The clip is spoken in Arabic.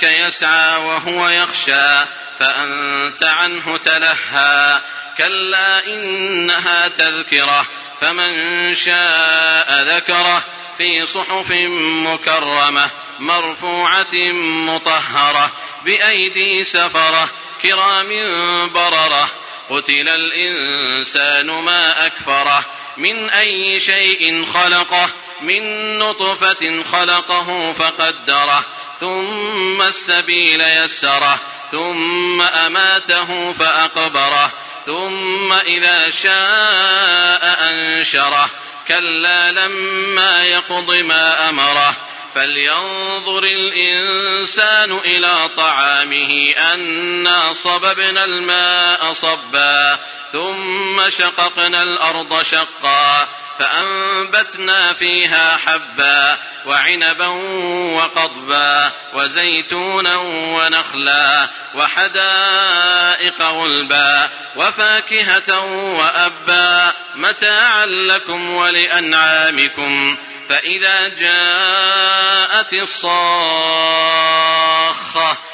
جاءك يسعى وهو يخشى فأنت عنه تلهى. كلا إنها تذكرة فمن شاء ذكره في صحف مكرمة مرفوعة مطهرة بأيدي سفرة كرام بررة. قتل الإنسان ما أكفره من أي شيء خلقه من نطفة خلقه فقدره. ثم السبيل يسره ثم أماته فأقبره ثم إذا شاء أنشره. كلا لما يقض ما أمره. فلينظر الإنسان إلى طعامه أنا صببنا الماء صبا ثم شققنا الأرض شقا. فأنبتنا فيها حبا وعنبا وقضبا وزيتونا ونخلا وحدائق غلبا وفاكهة وأبا متاعا لكم ولأنعامكم فإذا جاءت الصاخة